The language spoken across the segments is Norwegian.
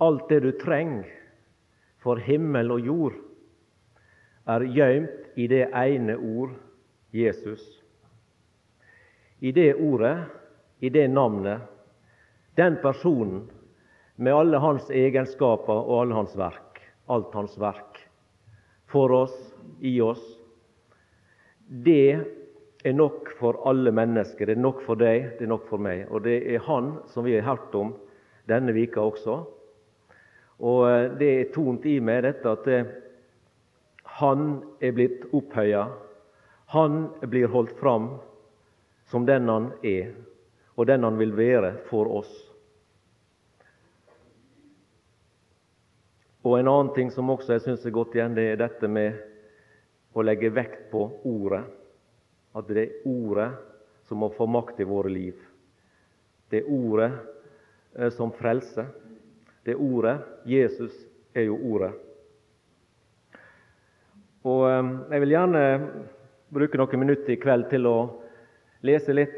alt det du trenger for himmel og jord, er gjømt i det ene ord Jesus. I det ordet, i det navnet, den personen med alle hans egenskaper og alle hans verk, alt hans verk, for oss, i oss. Det er nok for alle mennesker. Det er nok for deg, det er nok for meg. Og det er Han som vi har hørt om denne vika også. Og eh, det er tont i meg dette at eh, han er blitt opphøya. Han blir holdt fram som den han er, og den han vil være for oss. Og En annen ting som også jeg syns er godt igjen, det er dette med å legge vekt på ordet. At det er ordet som må få makt i våre liv. Det er ordet eh, som frelser. Det ordet. Jesus er jo ordet. Og eh, Jeg vil gjerne bruke noen minutter i kveld til å lese litt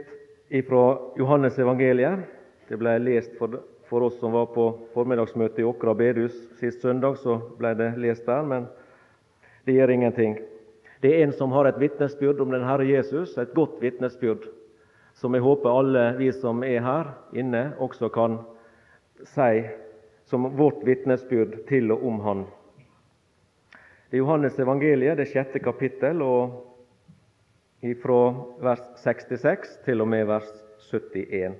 fra Johannes evangeliet. Det ble lest for, for oss som var på formiddagsmøtet i Åkra bedehus sist søndag. så ble det lest der, Men det gjør ingenting. Det er en som har et vitnesbyrd om den Herre Jesus, et godt vitnesbyrd, som jeg håper alle vi som er her inne, også kan si som vårt vitnesbyrd til og om Han. Er Johannes evangeliet, det sjette kapittel, og fra vers 66 til og med vers 71.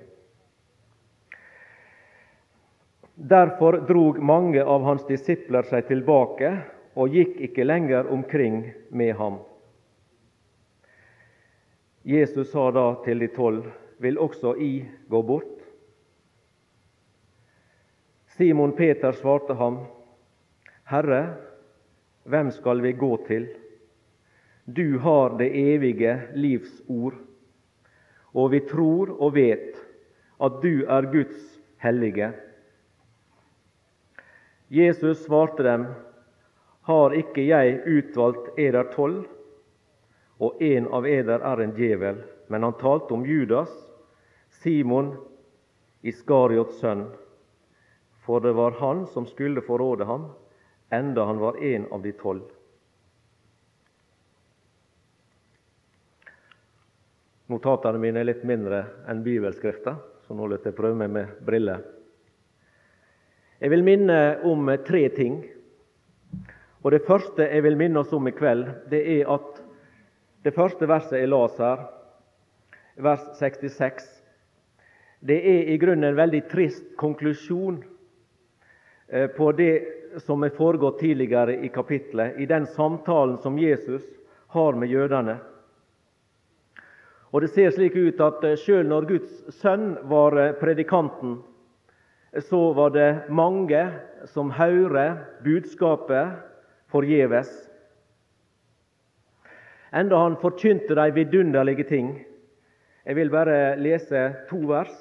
Derfor drog mange av hans disipler seg tilbake og gikk ikke lenger omkring med ham. Jesus sa da til de tolv, vil også I gå bort? Simon Peter svarte ham, Herre, hvem skal vi gå til? Du har det evige livs ord, og vi tror og vet at du er Guds hellige. Jesus svarte dem, har ikke jeg utvalgt eder tolv, og en av eder er en djevel. Men han talte om Judas, Simon Iskariots sønn, for det var han som skulle forråde ham, enda han var en av de tolv. Notatene mine er litt mindre enn bibelskrifta, så nå løper jeg prøve meg med briller. Jeg vil minne om tre ting og Det første jeg vil minne oss om i kveld, det er at det første verset jeg las her, vers 66, det er i grunnen en veldig trist konklusjon på det som er foregått tidligere i kapittelet, i den samtalen som Jesus har med jødene. Og Det ser slik ut at sjøl selv når Guds sønn var eh, predikanten, så var det mange som hører budskapet forgjeves. Enda han forkynte de vidunderlige ting. Jeg vil bare lese to vers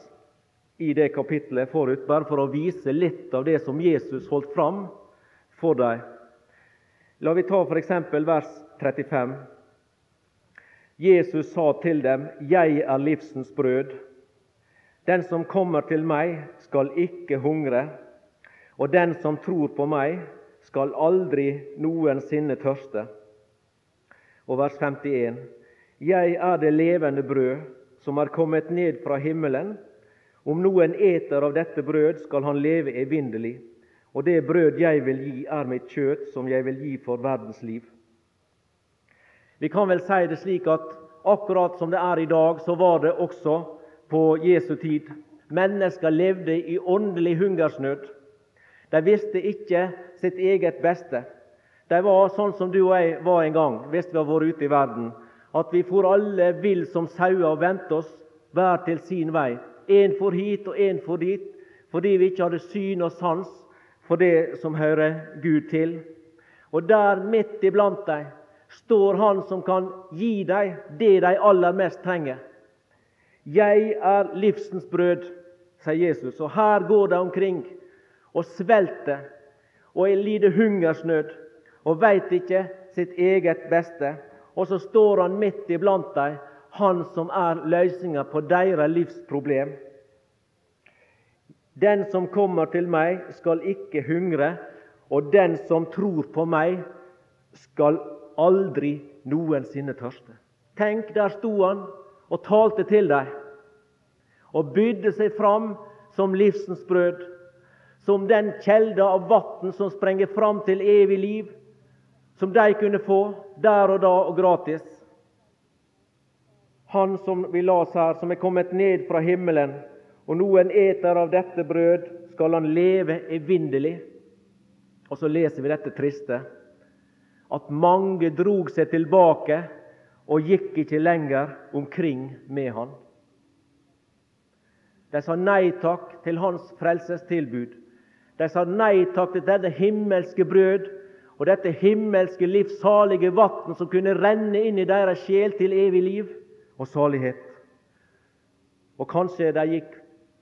i det kapittelet forut, bare for å vise litt av det som Jesus holdt fram for dem. La vi ta f.eks. vers 35. Jesus sa til dem, 'Jeg er livsens brød'. Den som kommer til meg, skal ikke hungre, og den som tror på meg, skal aldri noensinne tørste. Og vers 51.: Jeg er det levende brød som er kommet ned fra himmelen. Om noen eter av dette brød, skal han leve evinnelig. Og det brød jeg vil gi, er mitt kjøtt, som jeg vil gi for verdens liv. Vi kan vel si det slik at akkurat som det er i dag, så var det også på Jesu tid. Mennesker levde i åndelig hungersnød. De visste ikke sitt eget beste. De var sånn som du og jeg var en gang hvis vi har vært ute i verden. At vi for alle vill som sauer og vendte oss hver til sin vei. Én for hit og én for dit, fordi vi ikke hadde syn og sans for det som hører Gud til. Og der midt iblant dem står Han som kan gi dem det de aller mest trenger. Jeg er livsens brød, sier Jesus. Og her går de omkring og svelter og lider hungersnød og veit ikke sitt eget beste. Og så står han midt iblant dem, han som er løsninga på deres livsproblem. Den som kommer til meg, skal ikke hungre, og den som tror på meg, skal aldri noensinne tørste. Tenk, der sto han og talte til dem, og bydde seg fram som livsens brød, som den kjelde av vann som sprenger fram til evig liv, som de kunne få der og da og gratis. Han som vi las her, som er kommet ned fra himmelen, og noen eter av dette brød, skal han leve evinnelig. Og så leser vi dette triste, at mange drog seg tilbake og gikk ikke lenger omkring med han. De sa nei takk til hans frelsestilbud. De sa nei takk til dette himmelske brød og dette himmelske, livssalige vann som kunne renne inn i deres sjel til evig liv og salighet. Og kanskje de gikk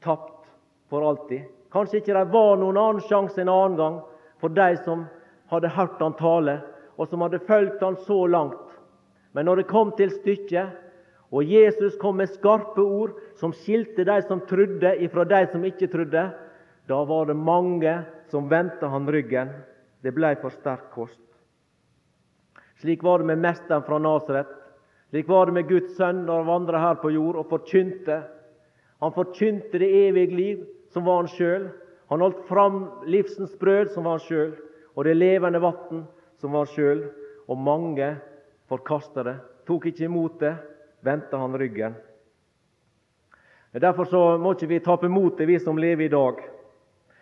tapt for alltid. Kanskje ikke det var noen annen sjanse en annen gang for de som hadde hørt han tale, og som hadde fulgt han så langt. Men når det kom til stykket, og Jesus kom med skarpe ord som skilte de som trodde, ifra de som ikke trodde, da var det mange som vendte han ryggen. Det ble for sterk kost. Slik var det med mesteren fra Nasaret. Slik var det med Guds sønn når han vandra her på jord og forkynte. Han forkynte det evige liv, som var han sjøl. Han holdt fram livsens brød, som var han sjøl, og det levende vann, som var han sjøl. Og mange forkasta det, tok ikke imot det, vendte han ryggen. Derfor så må ikke vi tape motet, vi som lever i dag.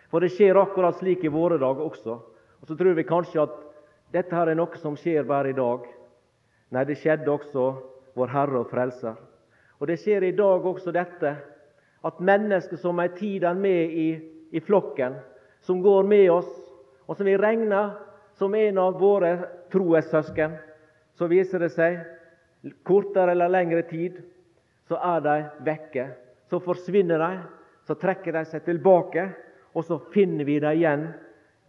For det skjer akkurat slik i våre dager også. Og Så tror vi kanskje at dette her er noe som skjer bare i dag. Nei, det skjedde også vår Herre og Frelser. Og det skjer i dag også dette at mennesker som er med i, i flokken, som går med oss, og som vi regner som en av våre troessøsken, så viser det seg kortere eller lengre tid, så er de vekke. Så forsvinner de, så trekker de seg tilbake, og så finner vi dem igjen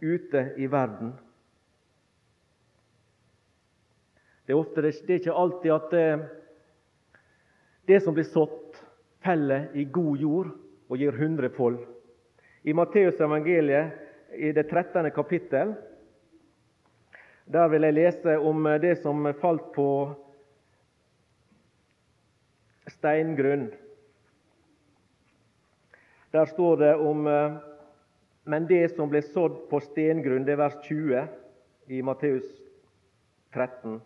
ute i verden. Det er, ofte, det er ikke alltid at det, det som blir sådd, feller i god jord og gir hundrefold. I Matteus evangeliet, i det 13. kapittel, der vil jeg lese om det som falt på steingrunn. Der står det om Men det som ble sådd på stengrunn, det er vers 20 i Matteus 13.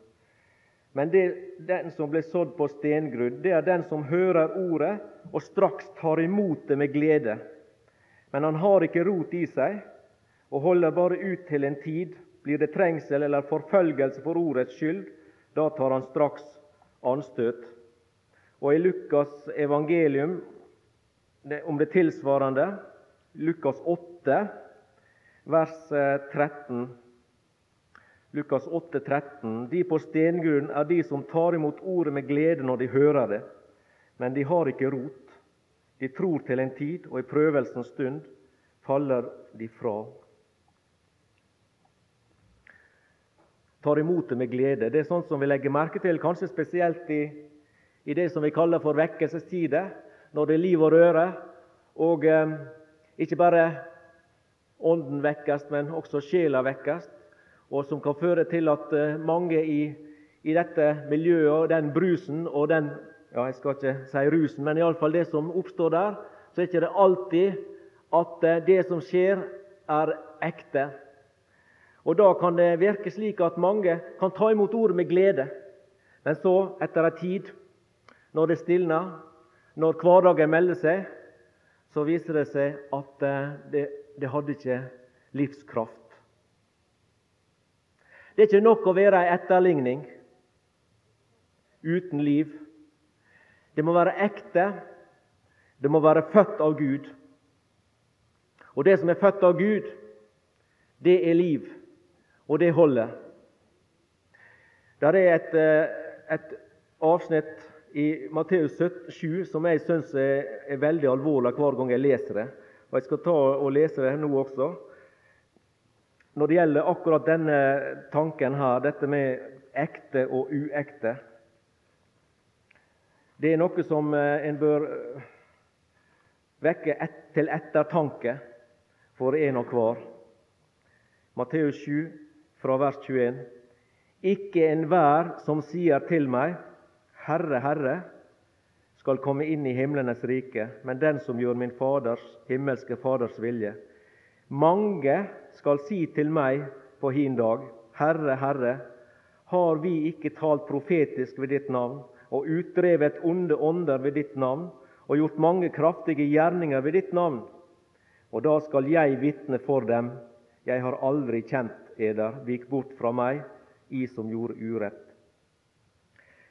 Men det, den som ble sådd på stengrunn, det er den som hører ordet og straks tar imot det med glede. Men han har ikke rot i seg og holder bare ut til en tid. Blir det trengsel eller forfølgelse for ordets skyld, da tar han straks anstøt. Og i Lukas evangelium om det tilsvarende, Lukas 8, vers 13. Lukas 8, 13. De på stengrunn er de som tar imot ordet med glede når de hører det, men de har ikke rot. De tror til en tid, og i prøvelsens stund faller de fra. Tar imot det med glede. Det er sånt som vi legger merke til, kanskje spesielt i i det som vi kaller for vekkelsestider, når det er liv og røre. Og eh, ikke bare ånden vekkes, men også sjela vekkes. Og som kan føre til at eh, mange i, i, dette miljøet, og den brusen og den ja, Jeg skal ikke si rusen, men iallfall det som oppstår der, så er ikke det alltid at eh, det som skjer, er ekte. Og Da kan det virke slik at mange kan ta imot ordet med glede, men så, etter en tid, når det stilner, når hverdagen melder seg, så viser det seg at eh, det, det hadde ikke livskraft. Det er ikke nok å være ei etterligning uten liv. Det må være ekte. Det må være født av Gud. Og det som er født av Gud, det er liv, og det holder. Der er et, eh, et avsnitt i Matteus 7 som jeg syns er, er, veldig alvorlig hver gang jeg leser det. Og Jeg skal ta og lese det nå også. Når det gjelder akkurat denne tanken her, dette med ekte og uekte Det er noe som eh, en bør eh, vekke et, til ettertanke for en og hver. Matteus 7, fra vers 21. Ikke enhver som sier til meg, Herre, Herre, skal komme inn i himlenes rike, men den som gjør min Faders, himmelske Faders vilje. Mange skal si til meg på hin dag, Herre, Herre, har vi ikke talt profetisk ved ditt navn og utdrevet onde ånder ved ditt navn og gjort mange kraftige gjerninger ved ditt navn? Og da skal jeg vitne for dem, jeg har aldri kjent eder, vik bort fra meg, I som gjorde urett.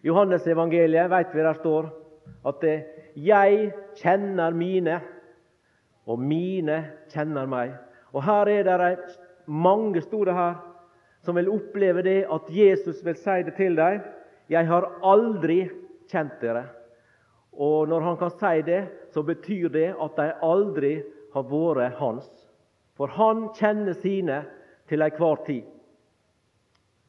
Johannes evangeliet vet vi der står at det, 'jeg kjenner mine', og 'mine kjenner meg'. Og Her er det mange store her som vil oppleve det at Jesus vil si det til dem. 'Jeg har aldri kjent dere'. Og Når han kan si det, så betyr det at de aldri har vært hans. For han kjenner sine til enhver tid.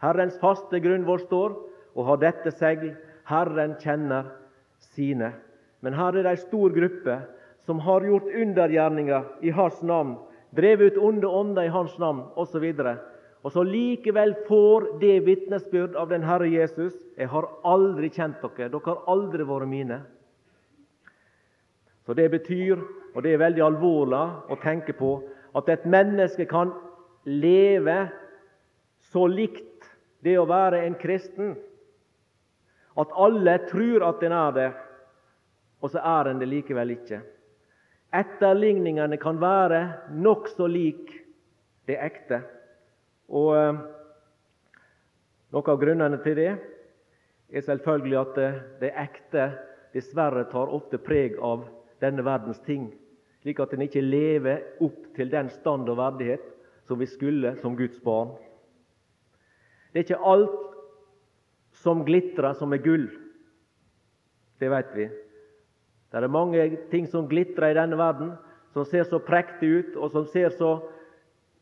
Herrens faste grunn vår står og har dette segl Herren kjenner sine. Men her er det ei stor gruppe som har gjort undergjerninger i Hans navn, drevet ut onde ånder i Hans navn osv. Og så likevel får det vitnesbyrd av den Herre Jesus 'Jeg har aldri kjent dere. Dere har aldri vært mine.' Så Det betyr, og det er veldig alvorlig å tenke på, at et menneske kan leve så likt det å være en kristen at alle tror at en er det, og så er en det likevel ikke. Etterligningene kan være nokså lik det ekte. Og Noen av grunnene til det er selvfølgelig at det, det ekte dessverre tar ofte preg av denne verdens ting, slik at en ikke lever opp til den stand og verdighet som vi skulle som Guds barn. Det er ikke alt som glitrer, som er gull. Det vet vi. Det er mange ting som glitrer i denne verden, som ser så prektig ut, og som ser så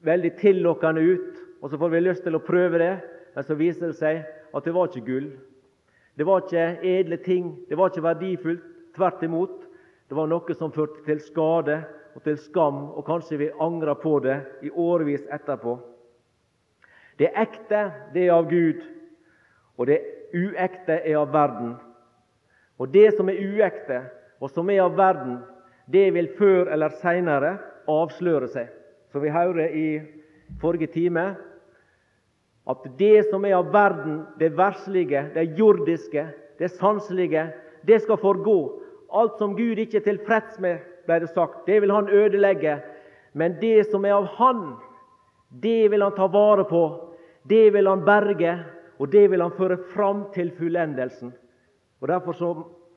veldig tillokkende ut. Og så får vi lyst til å prøve det, men så viser det seg at det var ikke gull. Det var ikke edle ting, det var ikke verdifullt. Tvert imot. Det var noe som førte til skade og til skam, og kanskje vi angrer på det i årevis etterpå. Det ekte, det er av Gud, og det uekte er av verden. Og det som er uekte, og som er av verden, det vil før eller seinere avsløre seg. Som vi hører i forrige time, at det som er av verden, det verslige, det jordiske, det sanselige, det skal forgå. Alt som Gud ikke er tilfreds med, ble det sagt, det vil han ødelegge. Men det som er av Han, det vil han ta vare på. Det vil han berge, og det vil han føre fram til fullendelsen. Og Derfor så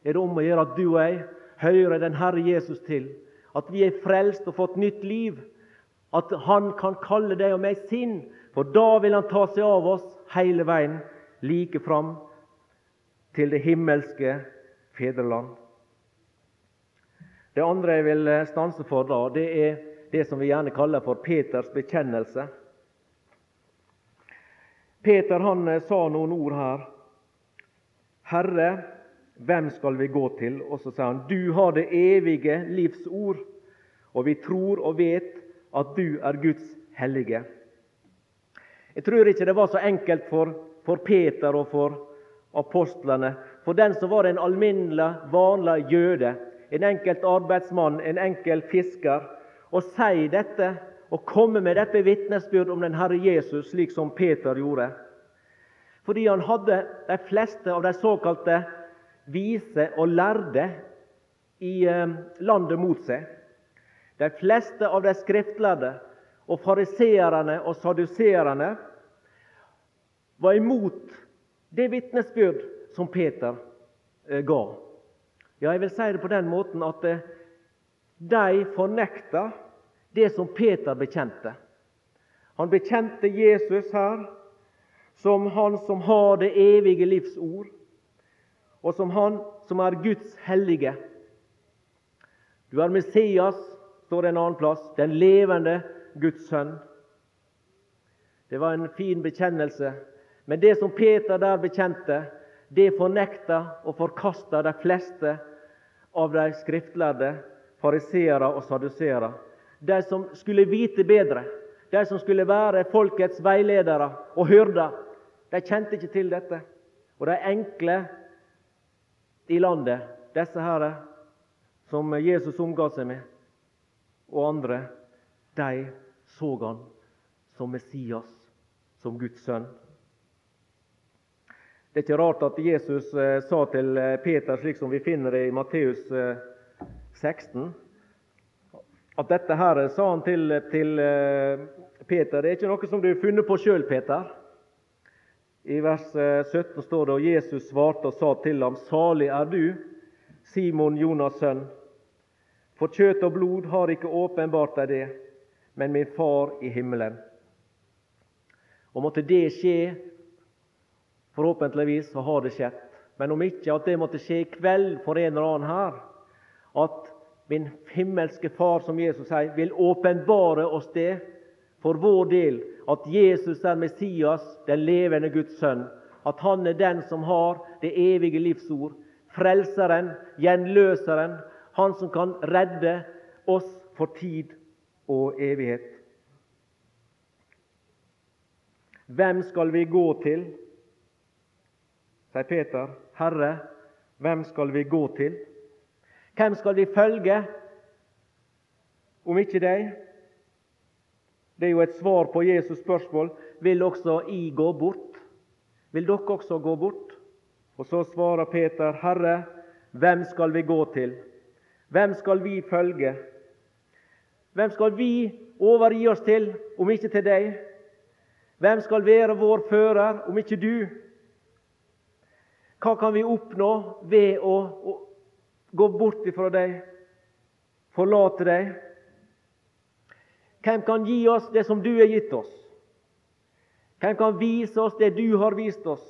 er det om å gjøre at du og jeg hører den Herre Jesus til. At vi er frelst og fått nytt liv. At Han kan kalle deg og meg sin. For da vil Han ta seg av oss hele veien, like fram til det himmelske fedreland. Det andre jeg vil stanse for da, det er det som vi gjerne kaller for Peters bekjennelse. Peter han eh, sa noen ord her. Herre, hvem skal vi gå til? Og så sa han, du har det evige livs ord, og vi tror og vet at du er Guds hellige. Jeg tror ikke det var så enkelt for, for Peter og for apostlene. For den som var en alminnelig, vanlig jøde, en enkelt arbeidsmann, en enkel fisker, å si dette og komme med dette vitnesbyrd om den Herre Jesus, slik som Peter gjorde. Fordi han hadde de fleste av de såkalte vise og lærde i eh, landet mot seg. De fleste av de skriftlærde og fariseerne og saduserene var imot det vitnesbyrd som Peter eh, ga. Ja, jeg vil si det på den måten at eh, de fornekta det som Peter bekjente. Han bekjente Jesus her som Han som har det evige livs ord, og som Han som er Guds hellige. Du er Messias, står det en annen plass, den levende Guds sønn. Det var en fin bekjennelse. Men det som Peter der bekjente, det fornekta og forkasta de fleste av de skriftlærde fariseere og saduseere. De som skulle vite bedre, de som skulle være folkets veiledere og hyrder. De kjente ikke til dette. Og de enkle i landet, disse her som Jesus omga seg med, og andre, de så han som Messias, som Guds sønn. Det er ikke rart at Jesus eh, sa til eh, Peter, slik som vi finner det i Matteus 16, eh, at dette her sa han til, til Peter. Det er ikke noe som du har funnet på sjøl, Peter. I vers 17 står det og Jesus svarte og sa til ham, salig er du, Simon Jonas' sønn. For kjøtt og blod har ikke åpenbart deg det, men min Far i himmelen. Og måtte det skje Forhåpentligvis så har det skjedd. Men om ikke at det måtte skje i kveld for en eller annen her, at min himmelske Far, som Jesus sier, vil åpenbare oss det for vår del, at Jesus er Messias, den levende Guds sønn. At han er den som har det evige livsord. Frelseren, gjenløseren, han som kan redde oss for tid og evighet. Hvem skal vi gå til? sier Peter, Herre, hvem skal vi gå til? Hvem skal vi følge, om ikke deg? Det er jo et svar på Jesus' spørsmål. Vil også I gå bort? Vil dere også gå bort? Og så svarer Peter, Herre, hvem skal vi gå til? Hvem skal vi følge? Hvem skal vi overgi oss til, om ikke til deg? Hvem skal være vår fører, om ikke du? Hva kan vi oppnå ved å, gå bort ifra deg, forlate deg? Hvem kan gi oss det som du har gitt oss? Hvem kan vise oss det du har vist oss?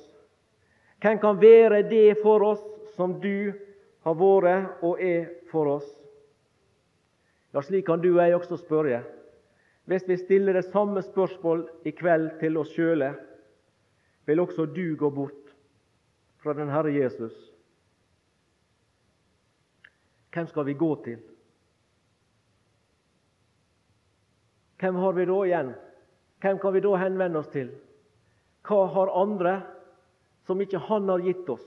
Hvem kan være det for oss som du har vært og er for oss? Ja, Slik kan du og jeg også spørre. Hvis vi stiller det samme spørsmål i kveld til oss sjøle, vil også du gå bort fra den Herre Jesus, hvem skal vi gå til? Hvem har vi da igjen? Hvem kan vi da henvende oss til? Hva har andre som ikke Han har gitt oss?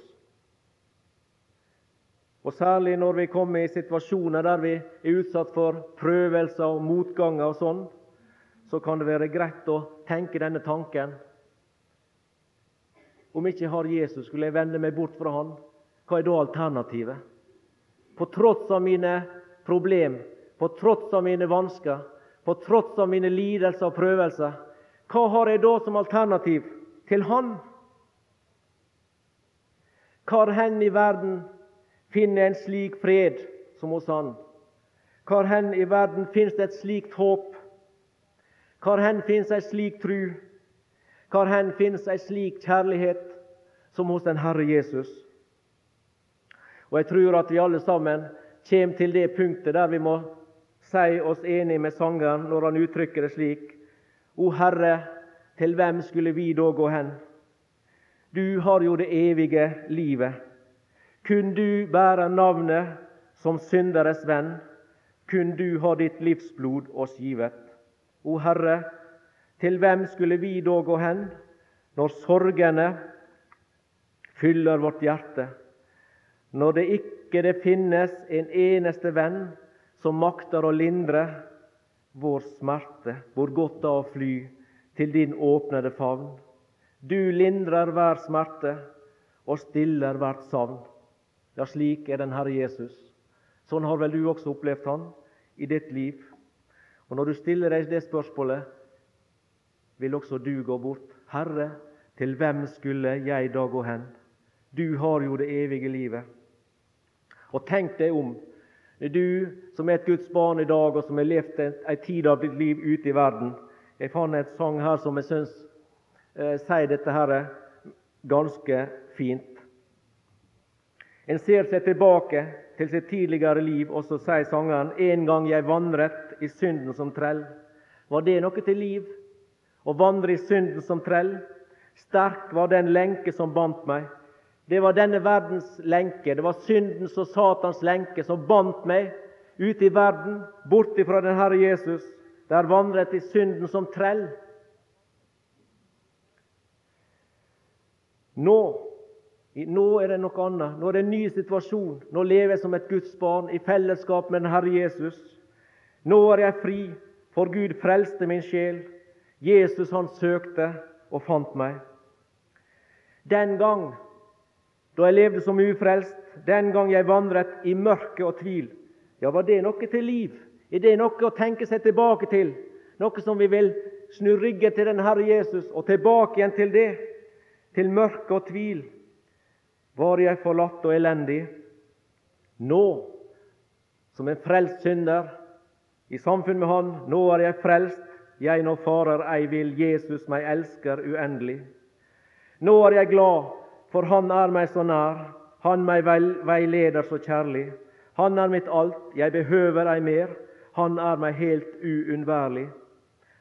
Og Særlig når vi kommer i situasjoner der vi er utsatt for prøvelser og motganger og sånn, så kan det være greit å tenke denne tanken om ikke jeg har Jesus, skulle jeg vende meg bort fra han. Hva er da alternativet? På tross av mine problem, på tross av mine vansker, på tross av mine lidelser og prøvelser, hva har jeg da som alternativ til Han? Hvor hen i verden finner en slik fred som hos Han? Hvor hen i verden finnes det et slikt håp? Hvor hen finnes ei slik tru? Hvor hen finnes ei slik kjærlighet som hos den Herre Jesus? Og Jeg tror at vi alle sammen kommer til det punktet der vi må si oss enig med sangeren når han uttrykker det slik. O Herre, til hvem skulle vi da gå hen? Du har jo det evige livet. Kun du bærer navnet som synderes venn. Kun du har ditt livsblod oss givet. O Herre, til hvem skulle vi da gå hen når sorgene fyller vårt hjerte, når det ikke det finnes en eneste venn som makter å lindre vår smerte, hvor godt da å fly til din åpnede favn. Du lindrer hver smerte og stiller hvert savn. Ja, slik er den Herre Jesus. Sånn har vel du også opplevd Han i ditt liv. Og Når du stiller deg det spørsmålet vil også du gå bort. Herre, til hvem skulle jeg da gå hen? Du har jo det evige livet. Og tenk deg om. Du som er et Guds barn i dag, og som har levd en tid av ditt liv ute i verden. Jeg fant et sang her som jeg syns eh, sier dette her ganske fint. En ser seg tilbake til sitt tidligere liv, og så sier sangeren En gang jeg vandret i synden som trell. Var det noe til liv? Å vandre i synden som trell. Sterk var den lenke som bandt meg. Det var denne verdens lenke, det var syndens og Satans lenke som bandt meg ute i verden, bort ifra den Herre Jesus, der vandret i synden som trell. Nå, nå er det noe annet. Nå er det en ny situasjon. Nå lever jeg som et Guds barn i fellesskap med den Herre Jesus. Nå er jeg fri, for Gud frelste min sjel. Jesus han søkte og fant meg. Den gang da jeg levde som ufrelst, den gang jeg vandret i mørke og tvil, ja, var det noe til liv? Er det noe å tenke seg tilbake til? Noe som vi vil snu ryggen til den Herre Jesus og tilbake igjen til det? Til mørke og tvil. Var jeg forlatt og elendig? Nå, som en frelst synder, i samfunn med Han, nå er jeg frelst, jeg nå farer ei vil, Jesus meg elsker uendelig. Nå er jeg glad, for Han er meg så nær, Han meg veileder så kjærlig. Han er mitt alt, jeg behøver ei mer, Han er meg helt uunnværlig.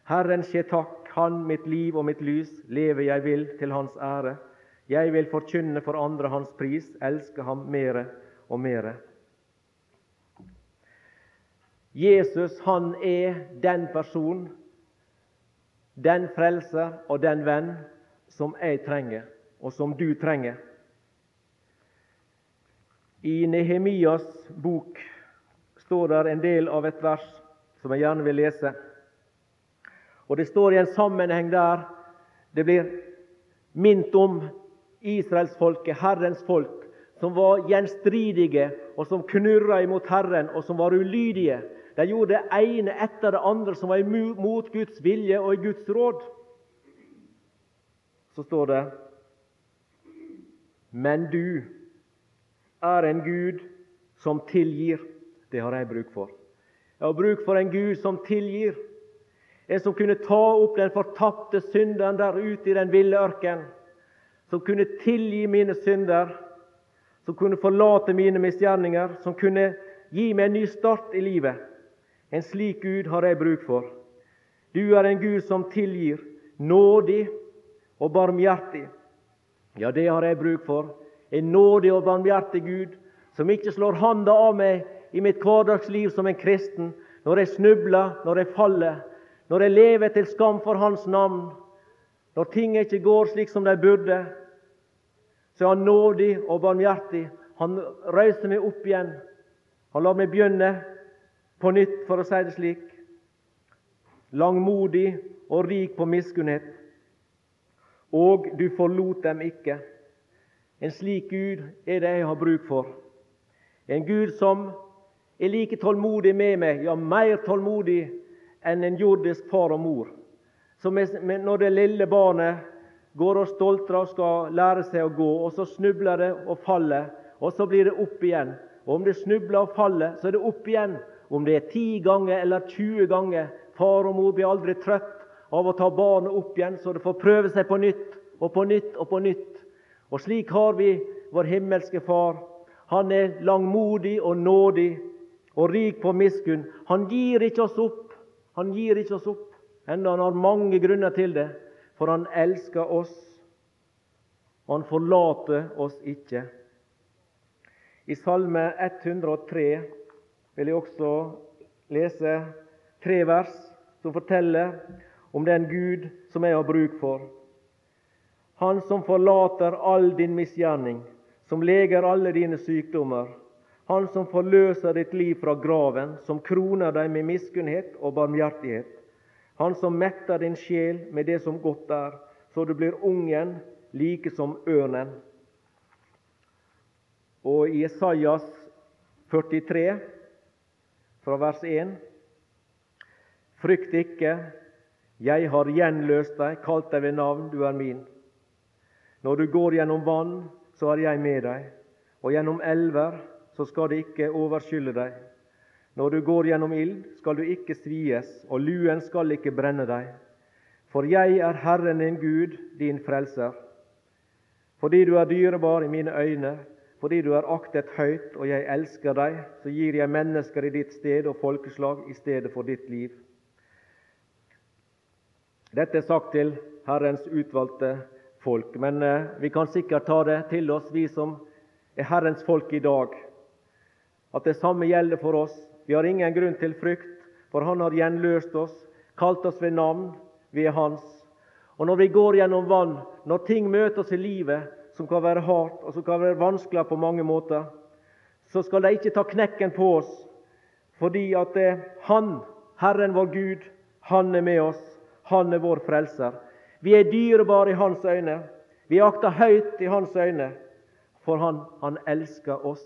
Herren skje takk, Han mitt liv og mitt lys, leve jeg vil til Hans ære. Jeg vil forkynne for andre Hans pris, elske Ham mere og mere. Jesus han er den person, den frelser og den venn som jeg trenger, og som du trenger. I Nehemias bok står der en del av et vers som jeg gjerne vil lese. Og Det står i en sammenheng der det blir minnet om israelsfolket, Herrens folk, som var gjenstridige, og som knurra imot Herren, og som var ulydige. De gjorde det ene etter det andre som var imot Guds vilje og i Guds råd. Så står det Men du er en Gud som tilgir. Det har jeg bruk for. Jeg har bruk for en Gud som tilgir. En som kunne ta opp den fortapte synderen der ute i den ville ørken. Som kunne tilgi mine synder. Som kunne forlate mine misgjerninger. Som kunne gi meg en ny start i livet. En slik Gud har jeg bruk for. Du er en Gud som tilgir, nådig og barmhjertig. Ja, det har jeg bruk for. En nådig og barmhjertig Gud som ikke slår handa av meg i mitt hverdagsliv som en kristen, når jeg snubler, når jeg faller, når jeg lever til skam for Hans navn, når ting ikke går slik som de burde. Så er Han nådig og barmhjertig. Han reiser meg opp igjen. Han lar meg begynne på nytt, for å si det slik. Langmodig og rik på miskunnhet. Og du forlot dem ikke. En slik Gud er det jeg har bruk for. En Gud som er like tålmodig med meg, ja, mer tålmodig enn en jordisk far og mor. Som når det lille barnet går og stoltrer og skal lære seg å gå, og så snubler det og faller, og så blir det opp igjen. Og om det snubler og faller, så er det opp igjen. Om det er ti ganger eller 20 ganger. Far og mor blir aldri trøtt av å ta barnet opp igjen, så det får prøve seg på nytt og på nytt og på nytt. Og slik har vi vår himmelske Far. Han er langmodig og nådig og rik på miskunn. Han gir ikke oss opp. Han gir ikke oss opp, enda han har mange grunner til det. For han elsker oss. Og han forlater oss ikke. I Salme 103 vil jeg også lese tre vers som forteller om den Gud som jeg har bruk for. Han som forlater all din misgjerning, som leger alle dine sykdommer. Han som forløser ditt liv fra graven, som kroner deg med miskunnhet og barmhjertighet. Han som metter din sjel med det som godt er, så du blir ungen like som ørnen. Og i Isaias 43, fra vers 1.: Frykt ikke, jeg har gjenløst deg, kalt deg ved navn, du er min. Når du går gjennom vann, så er jeg med deg, og gjennom elver, så skal det ikke overskylle deg. Når du går gjennom ild, skal du ikke svies, og luen skal ikke brenne deg. For jeg er Herren din Gud, din frelser. Fordi du er dyrebar i mine øyne, fordi du er aktet høyt, og jeg elsker deg, så gir jeg mennesker i ditt sted og folkeslag i stedet for ditt liv. Dette er sagt til Herrens utvalgte folk. Men eh, vi kan sikkert ta det til oss, vi som er Herrens folk i dag. At det samme gjelder for oss. Vi har ingen grunn til frykt, for Han har gjenløst oss, kalt oss ved navn. Vi er Hans. Og når vi går gjennom vann, når ting møter oss i livet som kan være hardt og som kan være vanskelig på mange måter, så skal de ikke ta knekken på oss, fordi at det er Han, Herren vår Gud, Han er med oss. Han er vår frelser. Vi er dyrebare i Hans øyne. Vi er akta høyt i Hans øyne, for Han, han elsker oss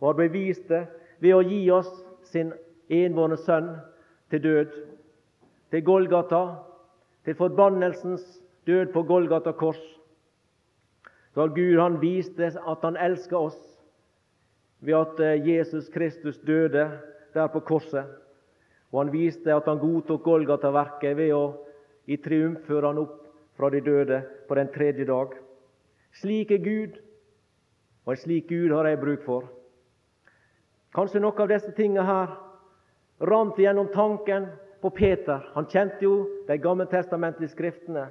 og har bevist det ved å gi oss sin envårne sønn til død, til Golgata, til forbannelsens død på Golgata kors. Så Gud han viste at han elsker oss ved at eh, Jesus Kristus døde der på korset. Og han viste at han godtok Golgata-verket ved å i triumf fører han opp fra de døde på den tredje dag. Slik er Gud, og en slik Gud har jeg bruk for. Kanskje noe av disse tingene her rant gjennom tanken på Peter. Han kjente jo de gammeltestamentlige skriftene.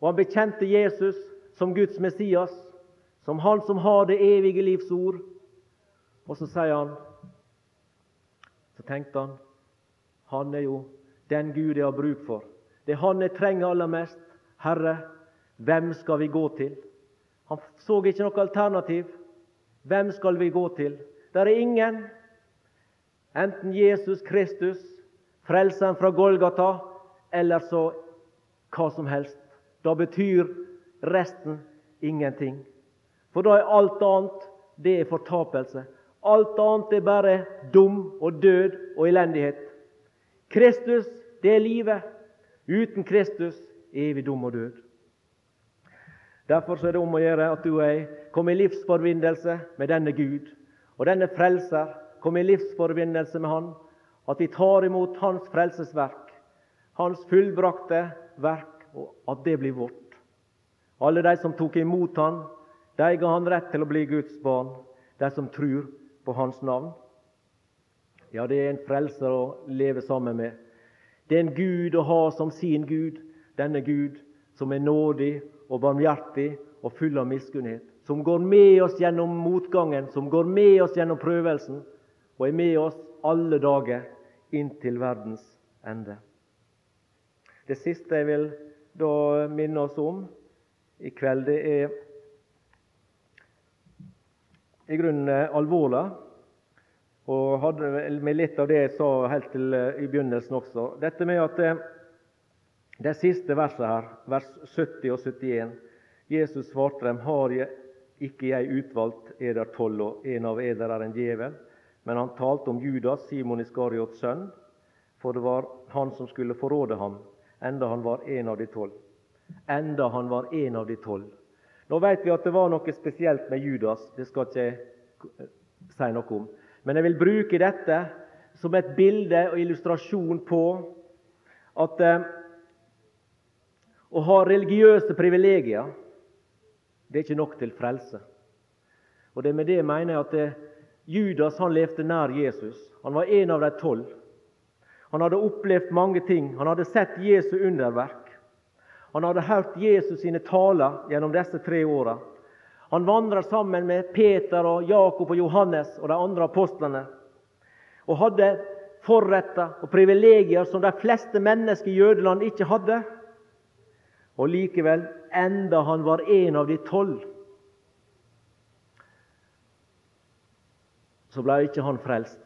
Og han bekjente Jesus som Guds Messias, som Han som har det evige livs ord. Og så sier han Så tenkte han han er jo den Gud jeg har bruk for. Det han jeg trenger aller mest. Herre, hvem skal vi gå til? Han så ikke noe alternativ. Hvem skal vi gå til? Det er ingen. Enten Jesus Kristus, frelseren fra Golgata, eller så hva som helst. Da betyr resten ingenting. For da er alt annet det er fortapelse. Alt annet er bare dum og død og elendighet. Kristus, det er livet. Uten Kristus evig dum og død. Derfor er det om å gjøre at du og jeg kommer i livsforbindelse med denne Gud. Og denne frelser kommer i livsforbindelse med Han. At vi tar imot Hans frelsesverk, Hans fullbrakte verk, og at det blir vårt. Alle de som tok imot Han, de ga Han rett til å bli Guds barn. De som tror på Hans navn. Ja, det er en frelser å leve sammen med. Det er en Gud å ha som sin Gud. Denne Gud som er nådig og barmhjertig og full av miskunnhet. Som går med oss gjennom motgangen, som går med oss gjennom prøvelsen, og er med oss alle dager inntil verdens ende. Det siste jeg vil da minne oss om i kveld, det er i grunnen alvorlig. Og hadde med litt av det jeg sa helt til eh, i begynnelsen også. Dette med at eh, det siste verset her, vers 70 og 71. Jesus svarte dem, har jeg ikke jeg utvalgt eder tolv, og en av eder er en djevel? Men han talte om Judas, Simon Iskariots sønn, for det var han som skulle forråde ham, enda han var en av de tolv. Enda han var en av de tolv. Nå vet vi at det var noe spesielt med Judas, det skal ikke jeg si noe om. Men jeg vil bruke dette som et bilde og illustrasjon på at eh, å ha religiøse privilegier, det er ikke nok til frelse. Og det Med det mener jeg at det, Judas han levde nær Jesus. Han var en av de tolv. Han hadde opplevd mange ting. Han hadde sett Jesu underverk. Han hadde hørt Jesus sine taler gjennom disse tre åra. Han vandra sammen med Peter, og Jakob og Johannes og de andre apostlene. Og hadde forretter og privilegier som de fleste mennesker i Jødeland ikke hadde. Og likevel, enda han var en av de tolv, så ble ikke han frelst.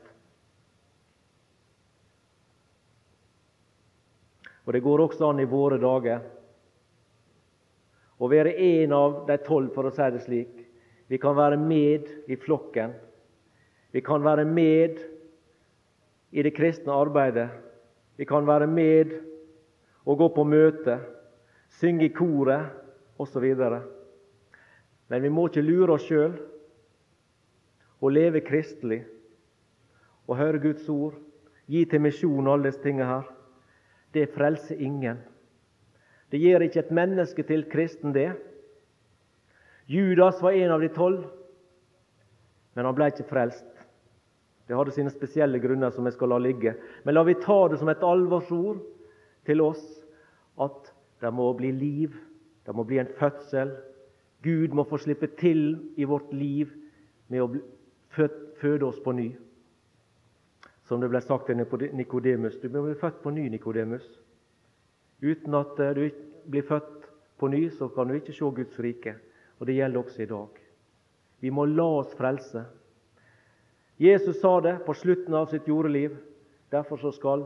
Og Det går også an i våre dager å være en av de tolv, for å si det slik. Vi kan være med i flokken. Vi kan være med i det kristne arbeidet. Vi kan være med og gå på møte synge i koret osv. Men vi må ikke lure oss sjøl og leve kristelig og høre Guds ord, gi til misjon alle disse tingene her. Det frelser ingen. Det gjør ikke et menneske til kristen, det. Judas var en av de tolv, men han ble ikke frelst. Det hadde sine spesielle grunner som jeg skal la ligge. Men la vi ta det som et alvorsord til oss at det må bli liv. Det må bli en fødsel. Gud må få slippe til i vårt liv med å føde oss på ny. som det ble sagt til Nikodemus. Du blir født på ny, Nikodemus. Uten at eh, du blir født på ny, så kan du ikke se Guds rike. Og det gjelder også i dag. Vi må la oss frelse. Jesus sa det på slutten av sitt jordeliv. Derfor så skal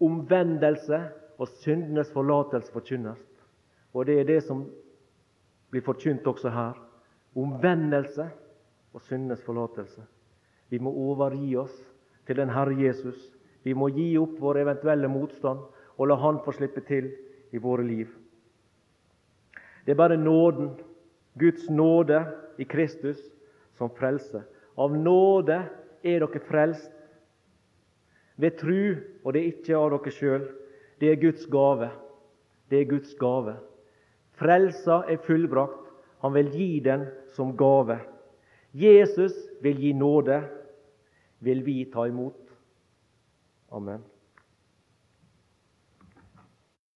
omvendelse og syndenes forlatelse forkynnes. Og det er det som blir forkynt også her. Omvendelse og syndenes forlatelse. Vi må overgi oss til den Herre Jesus. Vi må gi opp vår eventuelle motstand og la Han få slippe til i våre liv. Det er bare nåden, Guds nåde i Kristus, som frelser. Av nåde er dere frelst ved tru, og det er ikke av dere sjøl. Det er Guds gave. Det er Guds gave. Frelsa er fullbrakt. Han vil gi den som gave. Jesus vil gi nåde. Vil vi ta imot? Amen.